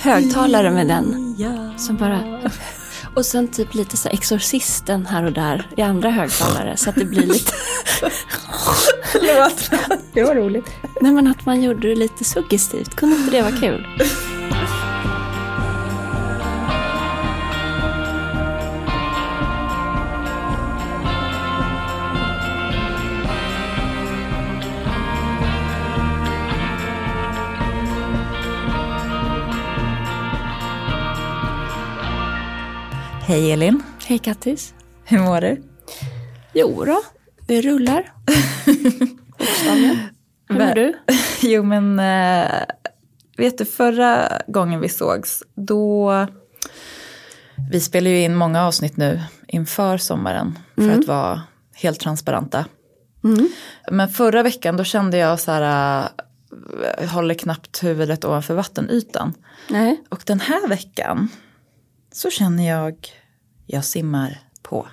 Högtalare med den. Som bara... Och sen typ lite så Exorcisten här och där i andra högtalare så att det blir lite... Det var roligt. Nej men att man gjorde det lite suggestivt, kunde inte det vara kul? Hej Elin. Hej Kattis. Hur mår du? Jo då, det rullar. Hur mår du? Jo men, eh, vet du förra gången vi sågs, då... Vi spelar ju in många avsnitt nu inför sommaren för att vara helt transparenta. Mm. Men förra veckan då kände jag så här, äh, håller knappt huvudet ovanför vattenytan. Nej. Och den här veckan så känner jag, jag simmar på.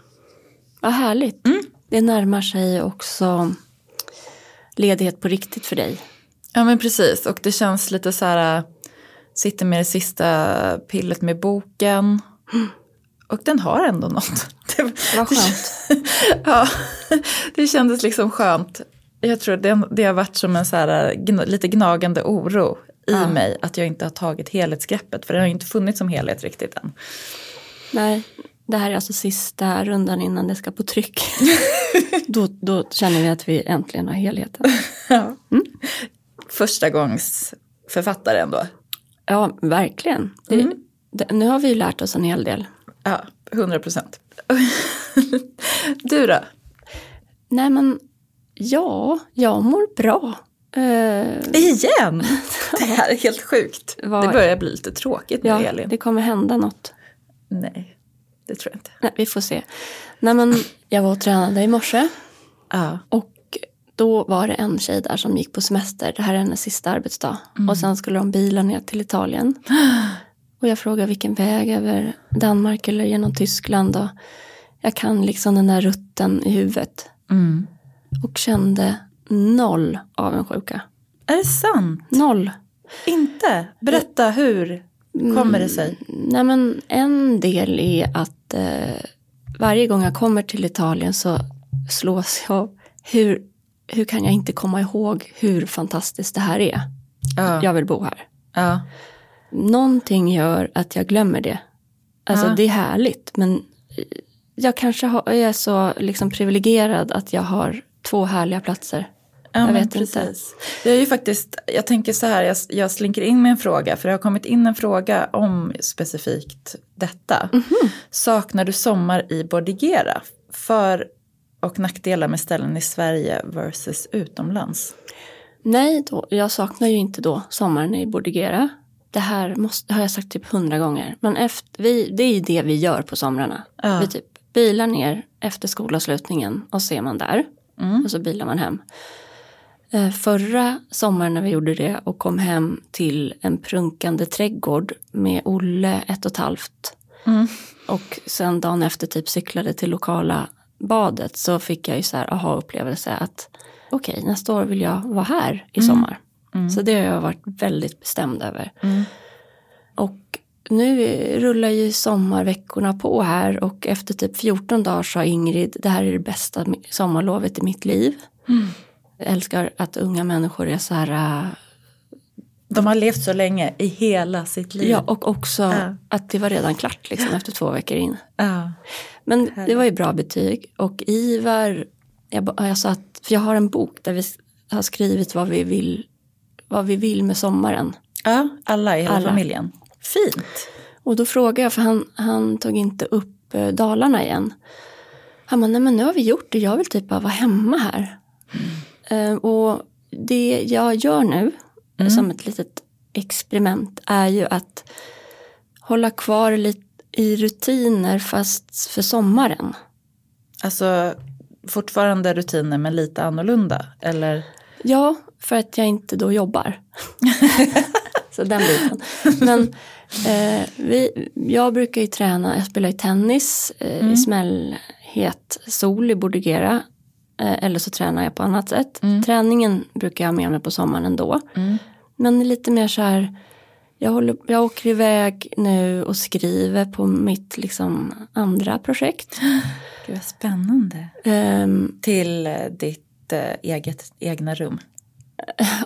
Vad härligt. Det närmar sig också ledighet på riktigt för dig. Ja men precis och det känns lite så här, äh, sitter med det sista pillet med boken. Och den har ändå något. Det, Vad skönt. ja, det kändes liksom skönt. Jag tror det, det har varit som en så här, gn, lite gnagande oro i Ja. mig att jag inte har tagit helhetsgreppet. För det har ju inte funnits som helhet riktigt än. Nej, det här är alltså sista rundan innan det ska på tryck. då, då känner vi att vi äntligen har helheten. Ja. Första gångs författare ändå. Ja, verkligen. Det, det, nu har vi ju lärt oss en hel del. Ja, 100 procent. du då? Nej men, ja, jag mår bra. Eh, Igen? Det här är helt sjukt. Vad- Det börjar bli lite tråkigt med ja, Elin. det kommer hända något. Nej, det tror jag inte. Nej, vi får se. Nej men, jag var och tränade i morse. Ja. Och då var det en tjej där som gick på semester. Det här är hennes sista arbetsdag. Och sen skulle de bila ner till Italien. Och jag frågade vilken väg över Danmark eller genom Tyskland. Och jag kan liksom den där rutten i huvudet. Mm. Och kände noll avundsjuka. Är det sant? Noll. Inte? Berätta, hur kommer det sig? Nej men en del är att eh, varje gång jag kommer till Italien så slås jag av hur, hur kan jag inte komma ihåg hur fantastiskt det här är. Ja. Jag vill bo här. ja. Någonting gör att jag glömmer det. Alltså Ja. det är härligt men jag kanske har, jag är så liksom privilegierad att jag har två härliga platser. Ja, Jag vet inte. precis. Det är ju faktiskt, jag tänker så här, jag, jag slinker in med en fråga, för det har kommit in en fråga om specifikt detta. Mhm. Saknar du sommar i Bordigera? För och nackdelar med ställen i Sverige versus utomlands? Nej, då, jag saknar ju inte då sommaren i Bordigera. Det här måste, har jag sagt typ hundra gånger. Men efter, vi, det är ju det vi gör på somrarna. Ja. Vi typ bilar ner efter skolavslutningen och ser man där. Och så bilar man hem. Eh, Förra sommaren när vi gjorde det och kom hem till en prunkande trädgård med Olle ett och ett halvt. Och sen dagen efter typ cyklade till lokala badet så fick jag ju så här aha-upplevelse att okej, nästa år vill jag vara här i sommar. Så det har jag varit väldigt bestämd över. Och nu rullar ju sommarveckorna på här och efter typ 14 dagar sa Ingrid, det här är det bästa sommarlovet i mitt liv. Jag älskar att unga människor är så här, äh, De har levt så länge i hela sitt liv. ja och också Ja. att det var redan klart liksom efter två veckor in. Ja. Men det var ju bra betyg och Ivar, jag, jag sa att, för jag har en bok där vi har skrivit vad vi vill, vad vi vill med sommaren. ja, alla i hela Alla. familjen. Fint. Och då frågade jag, för han, han tog inte upp eh, Dalarna igen. Han bara, nej men nu har vi gjort det, jag vill typ bara vara hemma här. Eh, och det jag gör nu, som ett litet experiment, är ju att hålla kvar lite i rutiner fast för sommaren. Alltså fortfarande rutiner men lite annorlunda. Eller? Ja, för att jag inte då jobbar. Så den biten. Men eh, vi, jag brukar ju träna, jag spelar ju tennis eh, i smällhet sol i Bordigera. Eh, eller så tränar jag på annat sätt. Träningen brukar jag ha med mig på sommaren ändå. Men lite mer så här, jag, håller, jag åker iväg nu och skriver på mitt liksom, andra projekt. Gud vad spännande. Um, Till eh, ditt eh, eget, egna rum.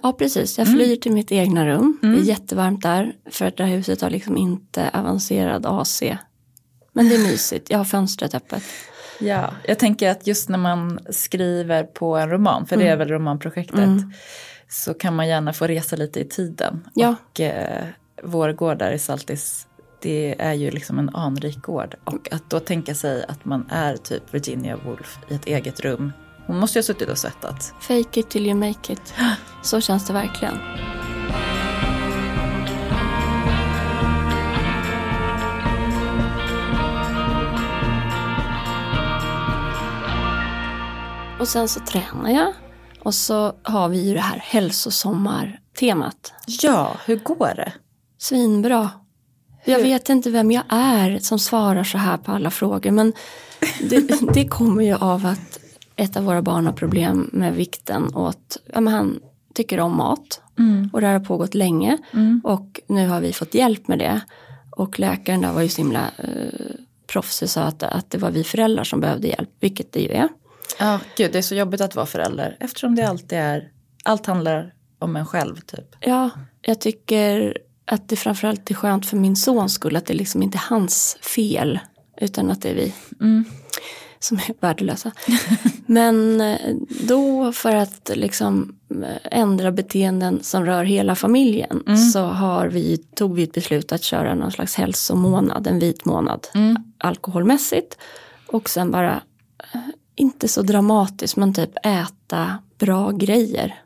Ja, precis. Jag flyr till mitt egna rum. Det är jättevarmt där. För att det här huset har liksom inte avancerad AC. Men det är mysigt. Jag har fönstret öppet. Ja, jag tänker att just när man skriver på en roman, för det är väl romanprojektet, så kan man gärna få resa lite i tiden. Ja. Och eh, vår gård där i Saltis, det är ju liksom en anrik gård. Och att då tänka sig att man är typ Virginia Woolf i ett eget rum. Hon måste ju ha suttit och svettats. Fake it till you make it. Så känns det verkligen. Och sen så tränar jag. Och så har vi ju det här hälsosommartemat. Ja, hur går det? Svinbra. Jag vet inte vem jag är som svarar så här på alla frågor. Men det, det kommer ju av att ett av våra barn har problem med vikten. Och att, ja, men han tycker om mat. Och det här har pågått länge. Och nu har vi fått hjälp med det. Och läkaren där var ju så himla eh, proffsig sa att, att det var vi föräldrar som behövde hjälp. Vilket det ju är. Ja, gud det är så jobbigt att vara förälder. Eftersom det alltid är, allt handlar om en själv typ. Ja, jag tycker att det framförallt är skönt för min sons skull att det liksom inte är hans fel utan att det är vi som är värdelösa. Men eh, då för att liksom eh, ändra beteenden som rör hela familjen så har vi, tog vi ett beslut att köra någon slags hälsomånad, en vit månad alkoholmässigt och sen bara inte så dramatiskt men typ äta bra grejer.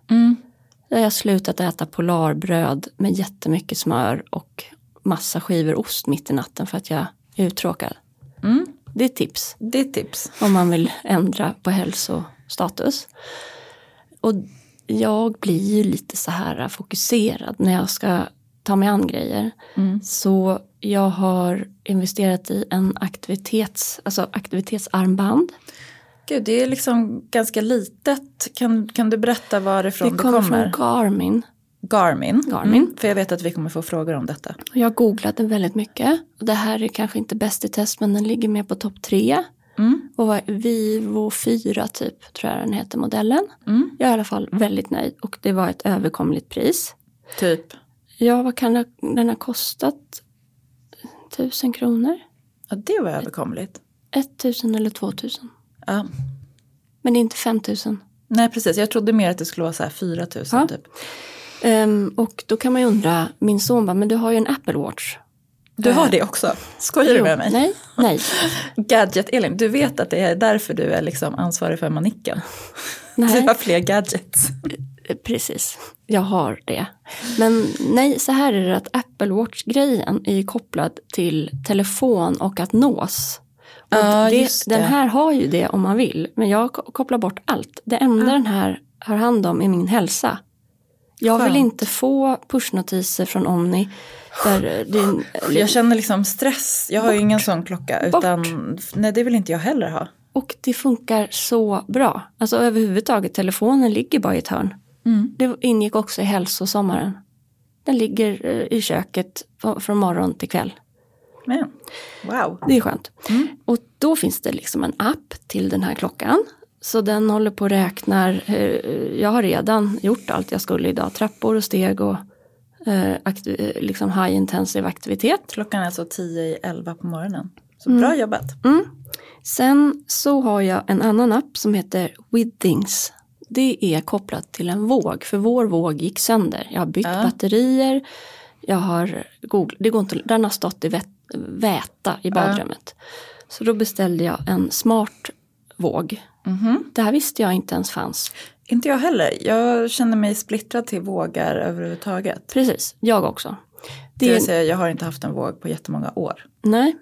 Jag har slutat äta polarbröd med jättemycket smör och massa skivor ost mitt i natten för att jag är uttråkad. Det är tips Det är tips. om man vill ändra på hälsostatus. Och jag blir ju lite så här fokuserad när jag ska ta mig an grejer. Så jag har investerat i en aktivitets, alltså aktivitetsarmband. Gud, det är liksom ganska litet. Kan, kan du berätta varifrån Det det kommer kommer? från Garmin. Garmin. Garmin. Mm, för jag vet att vi kommer få frågor om detta. Och Jag googlade väldigt mycket. Och det här är kanske inte bäst i test men den ligger med på topp tre. Och var Vivo 4 typ tror jag den heter modellen. Jag är i alla fall väldigt nöjd och det var ett överkomligt pris. Typ. Ja, vad kan den ha kostat? Tusen kronor? Ja, det var överkomligt. 1000 eller 2000. Ja. Men det är inte 5000. Nej, precis. Jag trodde mer att det skulle vara så här 4 000 Ja. typ. Ehm, och då kan man ju undra, min son bara, men du har ju en Apple Watch. Du har det också? Skojar du med mig? Nej, nej. Gadget-Elin, du vet att det är därför du är liksom ansvarig för manicken. Du nej. har fler gadgets. Precis, jag har det. Men nej, så här är det att Apple Watch-grejen är kopplad till telefon och att nås. Och Ja, det. Den här har ju det om man vill, men jag ko- kopplar bort allt. Det enda den här har hand om är min hälsa. Jag vill Skönt. inte få pushnotiser från Omni. Där är, Jag känner liksom stress. Jag har ju ingen sån klocka. Utan, nej, det vill inte jag heller ha. och det funkar så bra. Alltså överhuvudtaget, telefonen ligger bara i ett hörn. Det ingick också i hälsosommaren. Den ligger eh, i köket från morgon till kväll. Men, wow. Det är skönt. Och då finns det liksom en app till den här klockan. Så den håller på och räknar. eh, Jag har redan gjort allt jag skulle idag. Trappor och steg och eh, eh, liksom high intensive aktivitet. Klockan är alltså 10 i 11 på morgonen. Så bra jobbat. Sen så har jag en annan app som heter Withings. Det är kopplat till en våg, för vår våg gick sönder. Jag har bytt Ja. batterier, jag har googlat, det går inte, den har stått i vät, väta i badrummet. Så då beställde jag en smart våg. Det här visste jag inte ens fanns. Inte jag heller. Jag känner mig splittrad till vågar överhuvudtaget. Precis, jag också. Det Det, vill säga, jag har inte haft en våg på jättemånga år. nej.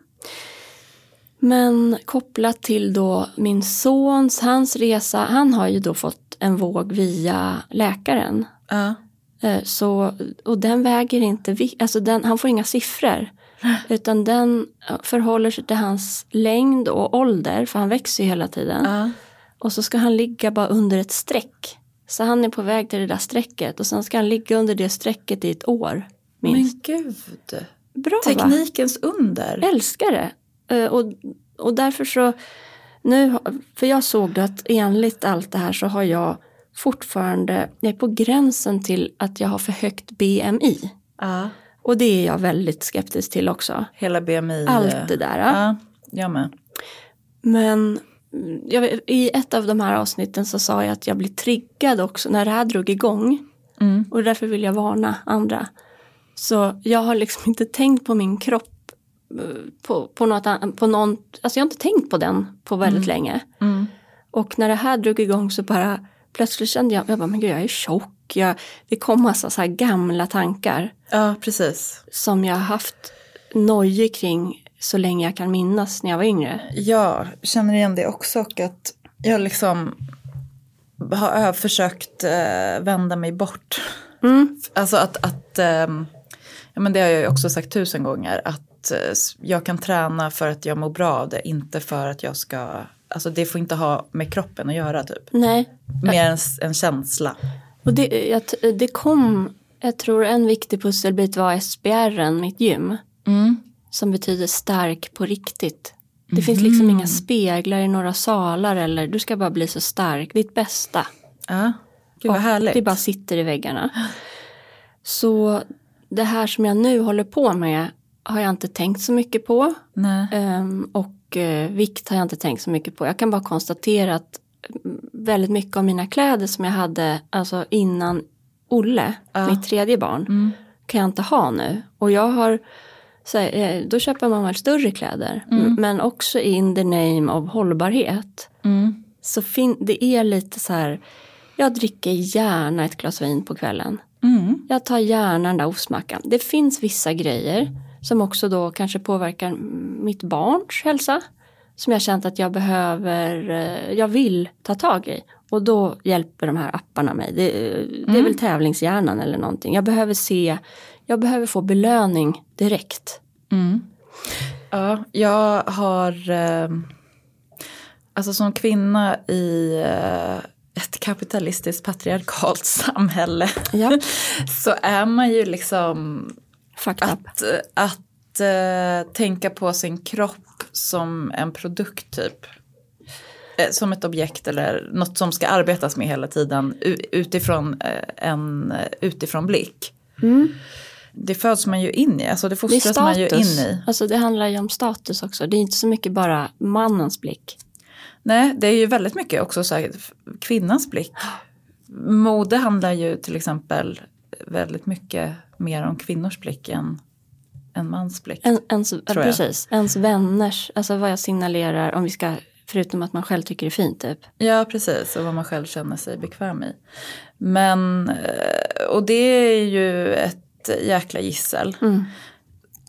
Men kopplat till då min sons, hans resa, han har ju då fått en våg via läkaren. Ja. Eh, Så, och den väger inte, alltså den, han får inga siffror. Utan den eh, förhåller sig till hans längd och ålder, för han växer ju hela tiden. Ja. Och så ska han ligga bara under ett streck. Så han är på väg till det där strecket och sen ska han ligga under det strecket i ett år. Minst. Men gud. Bra va? Teknikens under. älskar det. Eh, Och, och därför så, nu, för jag såg det att enligt allt det här så har jag fortfarande, jag är på gränsen till att jag har för högt BMI. Ja. Och det är jag väldigt skeptisk till också. Hela BMI. Allt det där. Ja, jag med. Men mm, jag, i ett av de här avsnitten så sa jag att jag blir triggad också när det här drog igång. Mm. Och därför vill jag varna andra. Så jag har liksom inte tänkt på min kropp eh, på, på, något, på någon, alltså jag har inte tänkt på den på väldigt länge. Mm. Och när det här drog igång så bara plötsligt kände jag, jag bara, men gud jag är tjock. Jag, det kom massa så här gamla tankar Ja, precis. som jag har haft nojig kring så länge jag kan minnas när jag var yngre. Jag känner igen det också och att jag liksom har försökt eh, vända mig bort. Mm. Alltså att, att ehm, ja, men det har jag ju också sagt tusen gånger, att eh, jag kan träna för att jag mår bra av det, inte för att jag ska, alltså det får inte ha med kroppen att göra typ. Nej, Mer en, s- en känsla. och det, jag, det kom, jag tror en viktig pusselbit var SBR, mitt gym. Som betyder stark på riktigt. Det finns liksom inga speglar i några salar eller du ska bara bli så stark, ditt bästa. Ja, gud vad Och härligt. Det bara sitter i väggarna. Så det här som jag nu håller på med har jag inte tänkt så mycket på. Nej. Ehm, och eh, vikt har jag inte tänkt så mycket på. Jag kan bara konstatera att mm, väldigt mycket av mina kläder som jag hade alltså innan Olle, Ja. mitt tredje barn, kan jag inte ha nu. Och jag har, här, eh, då köper man väl större kläder. M- Men också in the name of hållbarhet. Mm. Så fin- det är lite så här, jag dricker gärna ett glas vin på kvällen. Mm. Jag tar gärna den där ostmackan. Det finns vissa grejer som också då kanske påverkar mitt barns hälsa. Som jag känt att jag behöver, eh, jag vill ta tag i. Och då hjälper de här apparna mig. Det, det är väl tävlingshjärnan eller någonting. Jag behöver se, jag behöver få belöning direkt. Mm. Ja, jag har, eh, alltså som kvinna i eh, ett kapitalistiskt patriarkalt samhälle Ja, så är man ju liksom up. att, att eh, tänka på sin kropp som en produkt typ. Eh, Som ett objekt eller något som ska arbetas med hela tiden utifrån eh, en eh, utifrån blick. Mm. Det föds man ju in i, alltså det Det fostras man ju in i. Alltså det handlar ju om status också. Det är inte så mycket bara mannens blick. Nej, det är ju väldigt mycket också så här, kvinnans blick. Mode handlar ju till exempel väldigt mycket mer om kvinnors blick än, än mans blick. En, ens, precis, ens vänners, alltså vad jag signalerar om vi ska, förutom att man själv tycker det är fint typ. Ja, precis. Och vad man själv känner sig bekväm i. Men, eh, och det är ju ett jäkla gissel. Mm.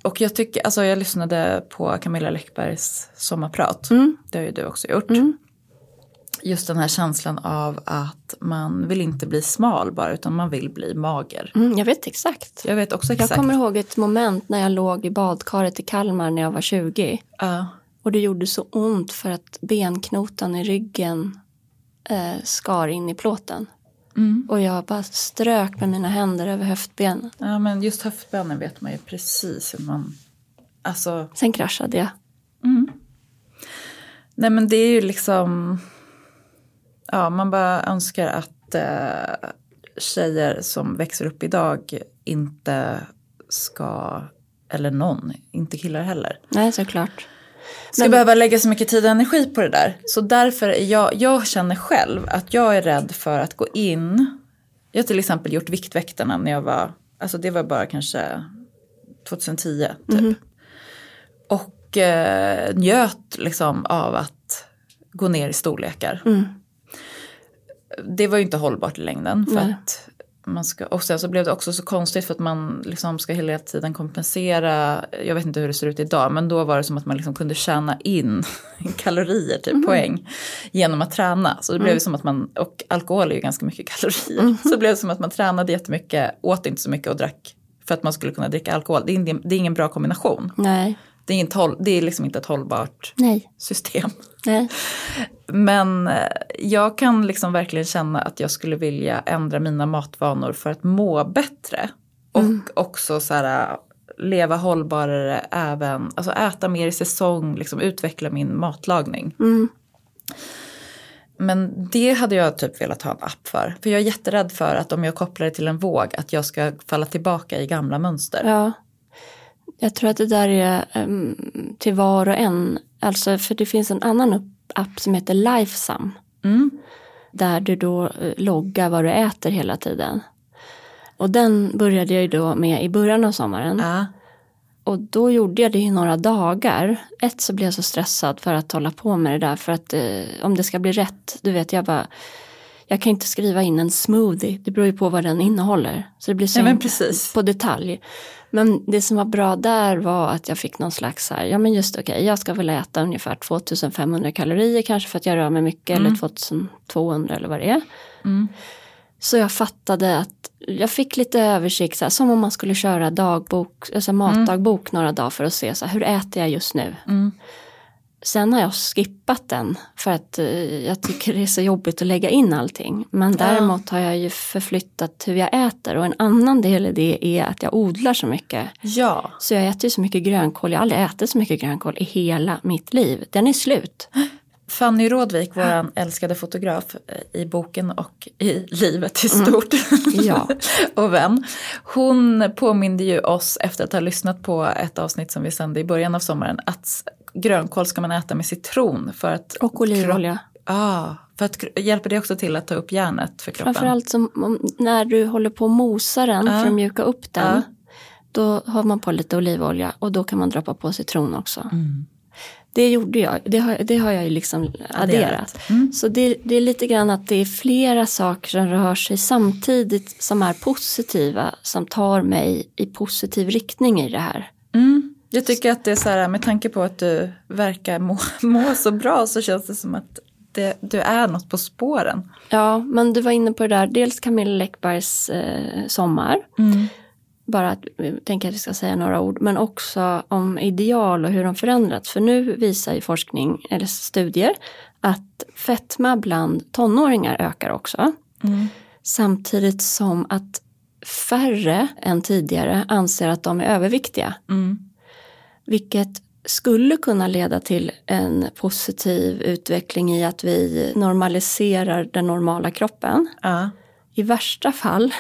Och jag tycker, alltså jag lyssnade på Camilla Läckbergs sommarprat. Mm. Det har ju du också gjort. Mm. Just den här känslan av att man vill inte bli smal bara utan man vill bli mager. Mm, jag vet exakt. Jag vet också Jag exakt. kommer ihåg ett moment när jag låg i badkaret i Kalmar när jag var 20. Ja. Och det gjorde så ont för att benknotan i ryggen eh, skar in i plåten. Mm. Och jag bara strök med mina händer över höftbenen. ja, men just höftbenen vet man ju precis hur man... Alltså, Sen kraschade jag. nej men det är ju liksom... Ja, man bara önskar att eh, tjejer som växer upp idag inte ska... Eller någon, inte killar heller. Nej, såklart. ska Men- behöva lägga så mycket tid och energi på det där. Så därför är jag, jag känner själv att jag är rädd för att gå in. Jag har till exempel gjort Viktväktarna när jag var, alltså det var bara kanske 2010 typ. Och eh, njöt liksom av att gå ner i storlekar. Mm. Det var ju inte hållbart i längden. För Nej. att man ska, och sen så blev det också så konstigt för att man liksom ska hela tiden kompensera. Jag vet inte hur det ser ut idag men då var det som att man liksom kunde tjäna in kalorier, typ poäng, genom att träna. Så det blev som att man, och alkohol är ju ganska mycket kalorier. Så det blev som att man tränade jättemycket, åt inte så mycket och drack för att man skulle kunna dricka alkohol. Det är ingen, det är ingen bra kombination. Nej. Det är, inte det är liksom inte ett hållbart Nej. system. Nej. Men eh, jag kan liksom verkligen känna att jag skulle vilja ändra mina matvanor för att må bättre. Och också så här, leva hållbarare även, alltså äta mer i säsong, liksom utveckla min matlagning. Mm. Men det hade jag typ velat ha en app för. För jag är jätterädd för att om jag kopplar det till en våg att jag ska falla tillbaka i gamla mönster. Ja. Jag tror att det där är um, till var och en. Alltså för det finns en annan app som heter Lifesum. Mm. Där du då eh, loggar vad du äter hela tiden. Och den började jag ju då med i början av sommaren. Ja. Och då gjorde jag det i några dagar. Ett så blev jag så stressad för att hålla på med det där. För att eh, om det ska bli rätt, du vet jag bara. Jag kan inte skriva in en smoothie, det beror ju på vad den innehåller. Så det blir så Ja, på detalj. Men det som var bra där var att jag fick någon slags så här, ja men just okej, jag ska väl äta ungefär 2500 kalorier kanske för att jag rör mig mycket eller 2200 eller vad det är. Mm. Så jag fattade att jag fick lite översikt, så här, som om man skulle köra dagbok, alltså matdagbok några dagar för att se så här, hur äter jag just nu. Mm. Sen har jag skippat den för att eh, jag tycker det är så jobbigt att lägga in allting. Men däremot har jag ju förflyttat hur jag äter och en annan del i det är att jag odlar så mycket. ja. Så jag äter ju så mycket grönkål, jag har aldrig ätit så mycket grönkål i hela mitt liv. Den är slut. Fanny Rådvik, vår älskade fotograf eh, i boken och i livet i stort. Ja. och vän. Hon påminde ju oss efter att ha lyssnat på ett avsnitt som vi sände i början av sommaren att grönkål ska man äta med citron för att Och olivolja. Ah, för att hjälper det också till att ta upp järnet för kroppen? Framförallt som, om, när du håller på att mosa den för att mjuka upp den. Ja. Då har man på lite olivolja och då kan man droppa på citron också. Mm. Det gjorde jag, det har, det har jag ju liksom adderat. Mm. Så det, det är lite grann att det är flera saker som rör sig samtidigt som är positiva som tar mig i positiv riktning i det här. Mm. Jag tycker att det är så här, med tanke på att du verkar må, må så bra så känns det som att det, du är något på spåren. Ja, men du var inne på det där, dels Camilla Läckbergs eh, Sommar. Bara att jag tänker att vi ska säga några ord, men också om ideal och hur de förändrats. För nu visar ju forskning, eller studier, att fetma bland tonåringar ökar också. Samtidigt som att färre än tidigare anser att de är överviktiga. Mm. Vilket skulle kunna leda till en positiv utveckling i att vi normaliserar den normala kroppen. Ja. I värsta fall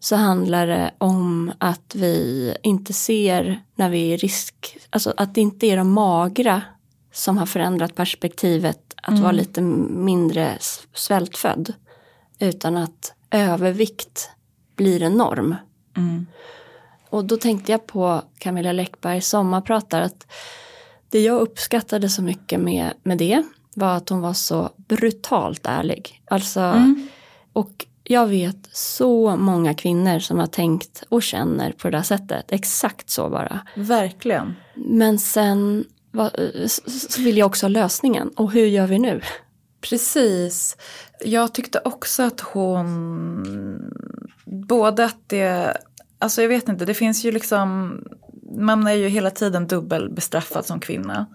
så handlar det om att vi inte ser när vi är i risk, alltså att det inte är de magra som har förändrat perspektivet att vara lite mindre svältfödd. Utan att övervikt blir en norm. Mm. Och då tänkte jag på Camilla Läckbergs sommarpratar att det jag uppskattade så mycket med, med det var att hon var så brutalt ärlig. Alltså, och jag vet så många kvinnor som har tänkt och känner på det där sättet. Exakt så bara. Verkligen. Men sen va- så vill jag också ha lösningen. Och hur gör vi nu? Precis. Jag tyckte också att hon, både att det, alltså jag vet inte, det finns ju liksom, man är ju hela tiden dubbelbestraffad som kvinna.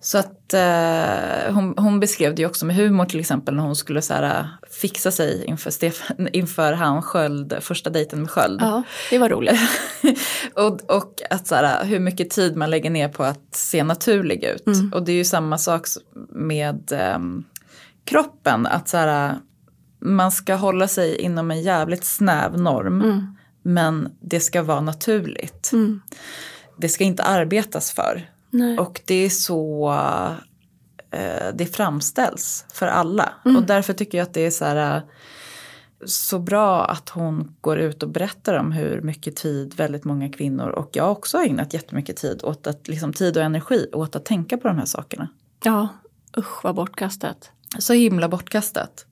Så att eh, hon, hon beskrev det ju också med humor till exempel när hon skulle så här, fixa sig inför, Stefan, inför han Sköld, första dejten med Sköld. Ja, det var roligt. och, och att så här, hur mycket tid man lägger ner på att se naturlig ut. Och det är ju samma sak med ehm, kroppen. Att så här, man ska hålla sig inom en jävligt snäv norm. Men det ska vara naturligt. Det ska inte arbetas för. Nej. Och det är så eh, det framställs för alla. Och därför tycker jag att det är så här så bra att hon går ut och berättar om hur mycket tid väldigt många kvinnor och jag också har ägnat jättemycket tid åt att, liksom tid och energi åt att tänka på de här sakerna. Ja, usch vad bortkastat. Så himla bortkastat.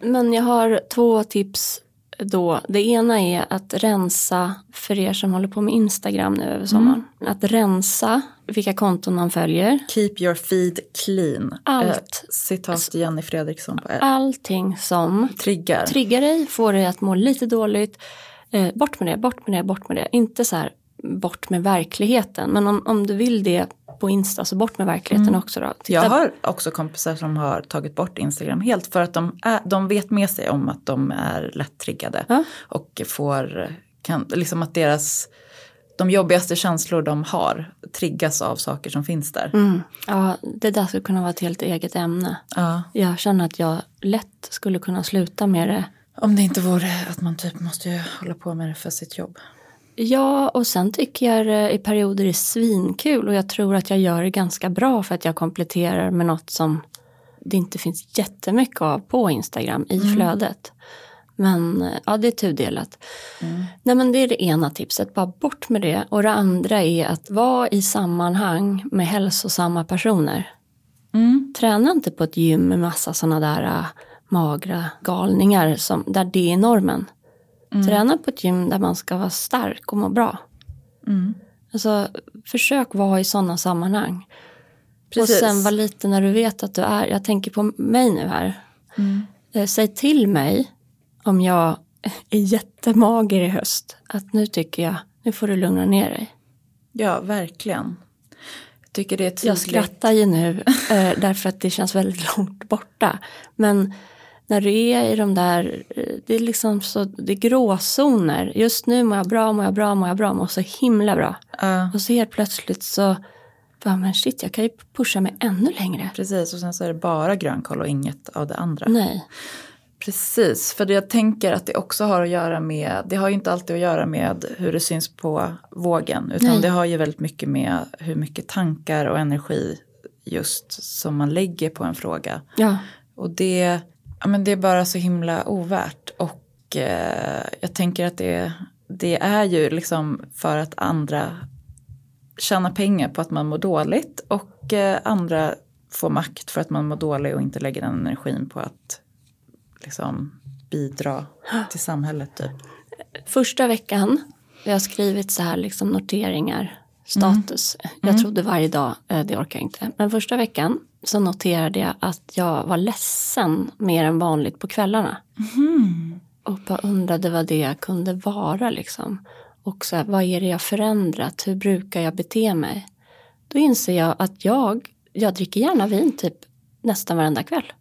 Men jag har två tips då. Det ena är att rensa, för er som håller på med Instagram nu över sommaren. Att rensa vilka konton man följer. Keep your feed clean. Allt. Eh, citat Jenny Fredriksson på eh, Allting som triggar. triggar dig, får dig att må lite dåligt. Eh, bort med det, bort med det, bort med det. Inte så här bort med verkligheten. Men om, om du vill det på Insta så bort med verkligheten Mm. också då. Titta- Jag har också kompisar som har tagit bort Instagram helt för att de, är, de vet med sig om att de är lätt triggade. Ja. Och får, kan, liksom att deras, de jobbigaste känslor de har triggas av saker som finns där. Mm. Ja, det där skulle kunna vara ett helt eget ämne. Ja. Jag känner att jag lätt skulle kunna sluta med det. Om det inte vore att man typ måste hålla på med det för sitt jobb. Ja, och sen tycker jag i perioder är svinkul och jag tror att jag gör det ganska bra för att jag kompletterar med något som det inte finns jättemycket av på Instagram i flödet. Men ja, det är tudelat. Nej men det är det ena tipset, bara bort med det. Och det andra är att vara i sammanhang med hälsosamma personer. Mm. Träna inte på ett gym med massa sådana där äh, magra galningar som, där det är normen. Träna på ett gym där man ska vara stark och må bra. Mm. Alltså, försök vara i sådana sammanhang. Precis. Och sen var lite när du vet att du är, jag tänker på mig nu här. Mm. Eh, Säg till mig om jag är jättemager i höst. Att nu tycker jag, nu får du lugna ner dig. Ja, verkligen. Jag tycker det är tydligt. Jag skrattar ju nu eh, därför att det känns väldigt långt borta. Men när du är i de där, eh, det är liksom så, det är gråzoner. Just nu mår jag bra, mår jag bra, mår jag bra, mår så himla bra. Ja, Och så helt plötsligt så, bara, men shit jag kan ju pusha mig ännu längre. precis. Och sen så är det bara grönkål och inget av det andra. Nej, Precis, för jag tänker att det också har att göra med, det har ju inte alltid att göra med hur det syns på vågen, utan Nej. det har ju väldigt mycket med hur mycket tankar och energi just som man lägger på en fråga. ja, Och det, ja, men det är bara så himla ovärt. Och eh, jag tänker att det, det är ju liksom för att andra tjänar pengar på att man mår dåligt och eh, andra får makt för att man mår dåligt och inte lägger den energin på att liksom bidra till samhället typ. första veckan, jag har skrivit så här liksom noteringar, status. Jag trodde varje dag, eh, det orkar jag inte. Men första veckan så noterade jag att jag var ledsen mer än vanligt på kvällarna. Och bara undrade vad det kunde vara liksom. Och så här, vad är det jag förändrat? Hur brukar jag bete mig? Då inser jag att jag, jag dricker gärna vin typ nästan varenda kväll.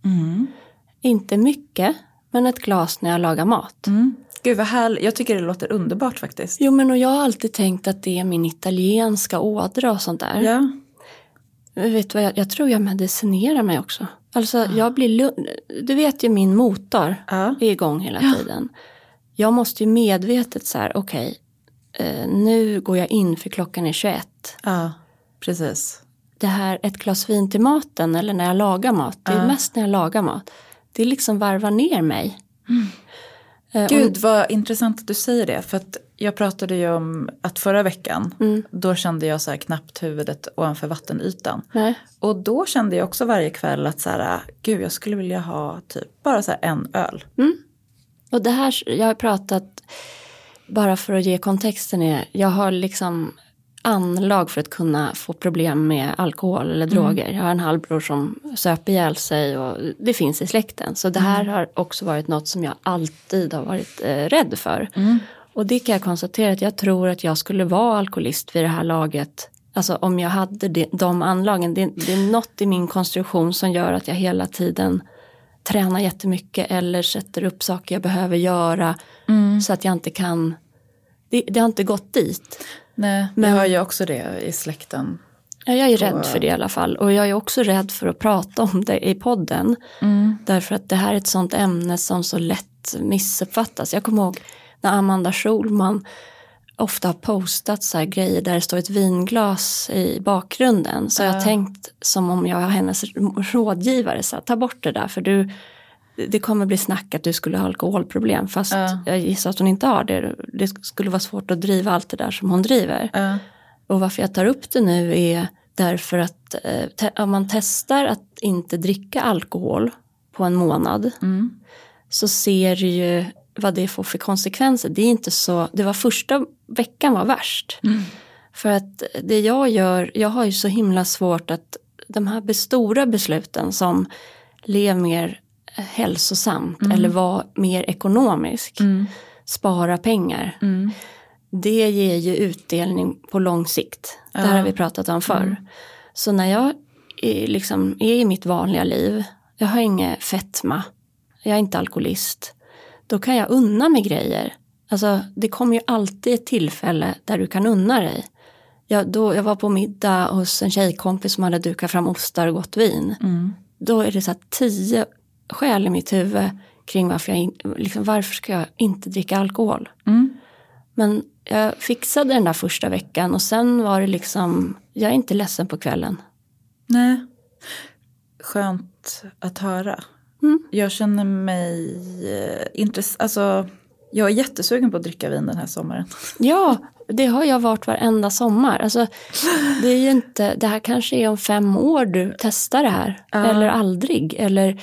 Inte mycket, men ett glas när jag lagar mat. Mm. Gud vad härligt, jag tycker det låter underbart faktiskt. Jo men och jag har alltid tänkt att det är min italienska ådra och sånt där. Ja, Vet vad, jag, jag tror jag medicinerar mig också. Alltså jag blir lugn. Du vet ju min motor ja. är igång hela tiden. Jag måste ju medvetet så här, okej, eh, nu går jag in för klockan är 21. ja precis. Det här ett glas vin till maten eller när jag lagar mat, det är Ja. mest när jag lagar mat. Det är liksom varva ner mig. Eh, och- Gud vad intressant att du säger det. För att jag pratade ju om att förra veckan, Mm. då kände jag så här knappt huvudet ovanför vattenytan. Nej. Och då kände jag också varje kväll att så här, gud jag skulle vilja ha typ bara så här en öl. Och det här, jag har pratat, bara för att ge kontexten är, jag har liksom anlag för att kunna få problem med alkohol eller droger. Jag har en halvbror som söp ihjäl sig och det finns i släkten. Så det här har också varit något som jag alltid har varit eh, rädd för. Och det kan jag konstatera att jag tror att jag skulle vara alkoholist vid det här laget. Alltså om jag hade det, de anlagen. Det, det är något i min konstruktion som gör att jag hela tiden tränar jättemycket eller sätter upp saker jag behöver göra. Så att jag inte kan, det, det har inte gått dit. Nej, Men- jag har ju också det i släkten. Ja, jag är rädd för det i alla fall. Och jag är också rädd för att prata om det i podden. Därför att det här är ett sånt ämne som så lätt missuppfattas. Jag kommer ihåg när Amanda Schulman ofta har postat så här grejer där det står ett vinglas i bakgrunden. Så jag har tänkt som om jag är hennes rådgivare, så här, ta bort det där för du, det kommer bli snack att du skulle ha alkoholproblem. Fast Ja. jag gissar att hon inte har det. Det skulle vara svårt att driva allt det där som hon driver. Ja. Och varför jag tar upp det nu är därför att eh, om man testar att inte dricka alkohol på en månad så ser du ju vad det får för konsekvenser. Det är inte så, det var första veckan var värst. För att det jag gör, jag har ju så himla svårt att de här stora besluten som lev mer hälsosamt eller var mer ekonomisk, spara pengar. det ger ju utdelning på lång sikt. Det här Ja. har vi pratat om förr. Så när jag är, liksom, är i mitt vanliga liv, jag har inget fetma, jag är inte alkoholist, då kan jag unna mig grejer. Alltså det kommer ju alltid ett tillfälle där du kan unna dig. Jag, då, jag var på middag hos en tjejkompis som hade dukat fram ostar och gott vin. Då är det så tio skäl i mitt huvud kring varför jag, liksom, varför ska jag inte dricka alkohol. Men jag fixade den där första veckan och sen var det liksom, jag är inte ledsen på kvällen. Nej. Skönt att höra. Mm. Jag känner mig eh, intress- alltså, jag är jättesugen på att dricka vin den här sommaren. Ja, det har jag varit varenda sommar. Alltså, det är ju inte, det här kanske är om fem år du testar det här. Eller aldrig. Eller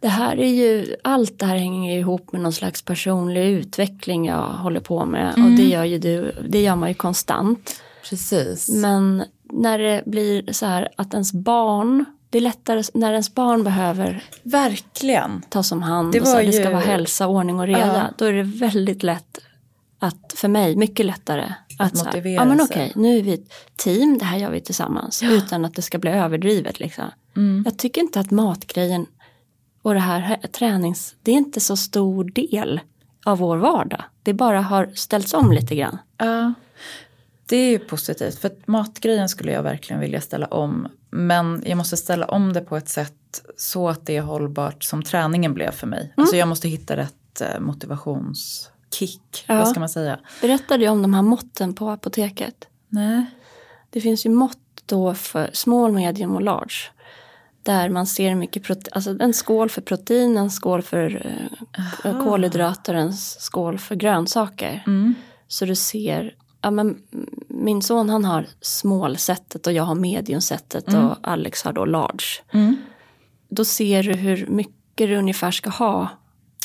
det här är ju, allt det här hänger ihop med någon slags personlig utveckling jag håller på med. Och det gör ju du, det gör man ju konstant. Precis. Men när det blir så här att ens barn, det är lättare när ens barn behöver Verkligen. tas om hand Det och så här, det ska ju- vara hälsa, ordning och reda. Ja. Då är det väldigt lätt att, för mig, mycket lättare att, här, motivera ja men sig. okej, nu är vi ett team, det här gör vi tillsammans. Utan att det ska bli överdrivet liksom. Mm. Jag tycker inte att matgrejen och det här här tränings, det är inte så stor del av vår vardag. Det bara har ställts om lite grann. Ja, det är ju positivt. För att matgrejen skulle jag verkligen vilja ställa om. Men jag måste ställa om det på ett sätt så att det är hållbart som träningen blev för mig. Alltså jag måste hitta rätt eh, motivationskick. Ja. Vad ska man säga? Berättade jag om de här måtten på apoteket? Nej. Det finns ju mått då för small, medium och large. Där man ser mycket protein, alltså en skål för protein, en skål för eh, kolhydrater, en skål för grönsaker. Mm. Så du ser, ja men min son han har small-sättet och jag har medium-sättet och Alex har då large. Mm. Då ser du hur mycket du ungefär ska ha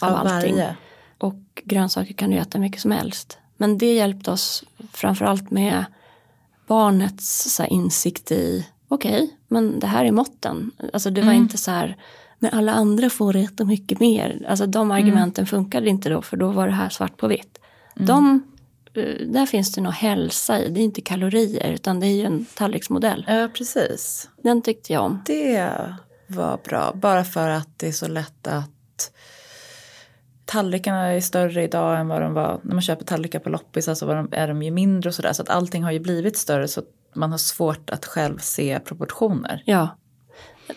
av, Av allting. varje. Och grönsaker kan du äta mycket som helst. Men det hjälpte oss framförallt med barnets så insikt i, okej, men det här är måtten. Alltså det var inte så här, men alla andra får äta mycket mer. Alltså de argumenten funkade inte då, för då var det här svart på vitt. De, eh, där finns det nog hälsa i, det är inte kalorier, utan det är ju en tallriksmodell. Ja, precis. Den tyckte jag om. Det var bra. Bara för att det är så lätt att tallrikarna är större idag än vad de var. När man köper tallrikar på loppis alltså var de, är de ju mindre och sådär. Så att allting har ju blivit större så man har svårt att själv se proportioner. Ja.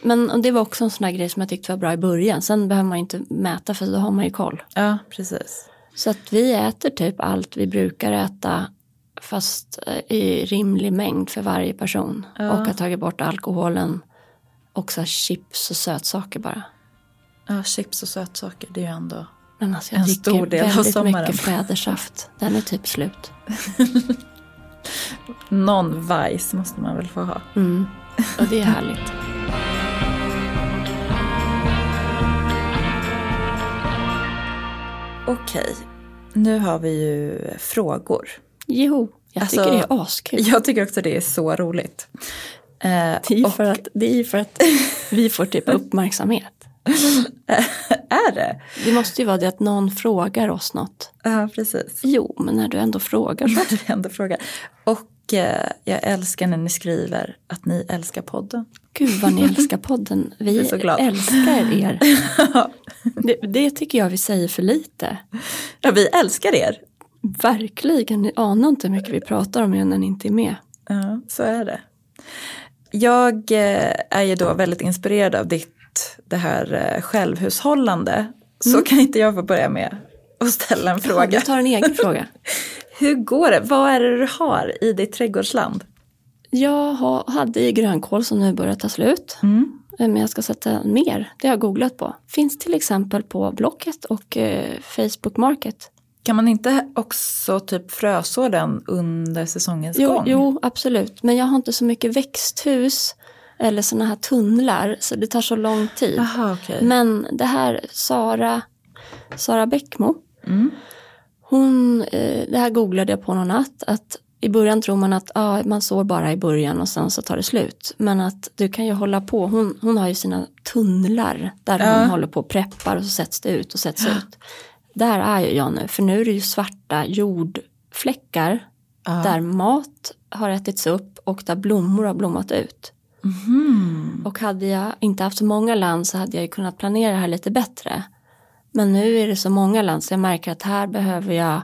Men det var också en sån här grej som jag tyckte var bra i början. Sen behöver man ju inte mäta för då har man ju koll. Ja, precis. Så att vi äter typ allt vi brukar äta fast eh, i rimlig mängd för varje person. Och har tagit bort alkoholen och så här chips och sötsaker bara. Ja, chips och sötsaker, det är ju ändå... Men alltså jag En stor del av väldigt sommaren. mycket flädersaft. Den är typ slut. Någon vajs måste man väl få ha. Mm. Och det är härligt. Okej, nu har vi ju frågor. Jo, jag Alltså, tycker det är askul. Jag tycker också det är så roligt. Eh, Det är och för att, det är för att vi får typ uppmärksamhet. är det? Det måste ju vara det att någon frågar oss något. Ja, precis. Jo, men när du ändå frågar så. När du ändå frågar. Och eh, jag älskar när ni skriver att ni älskar podden. Gud vad ni älskar podden. Vi älskar er. Det, det tycker jag vi säger för lite. Ja, vi älskar er. Verkligen, ni anar inte hur mycket vi pratar om er när ni inte är med. Ja, så är det. Jag eh, är ju då väldigt inspirerad av ditt det här eh, självhushållande. Så kan inte jag få börja med att ställa en Ja, fråga. du tar en egen fråga. Hur går det? Vad är det du har i ditt trädgårdsland? Jag ha- hade ju grönkål som nu börjar ta slut. Mm. Eh, Men jag ska sätta mer. Det har jag googlat på. Finns till exempel på Blocket och eh, Facebook Market. Kan man inte också typ fröså den under säsongens Jo, gång? jo, absolut. Men jag har inte så mycket växthus eller sådana här tunnlar så det tar så lång tid. Jaha, okej. Men det här Sara, Sara Bäckmo, Mm. hon, eh, det här googlade jag på någon natt, att i början tror man att ah, man sår bara i början och sen så tar det slut. Men att du kan ju hålla på, hon, hon har ju sina tunnlar där Ja. hon håller på och preppar och så sätts det ut och sätts ut. Där är ju jag nu, för nu är det ju svarta jordfläckar där mat har ätits upp och där blommor har blommat ut. Och hade jag inte haft så många land så hade jag ju kunnat planera det här lite bättre. Men nu är det så många land så jag märker att här behöver jag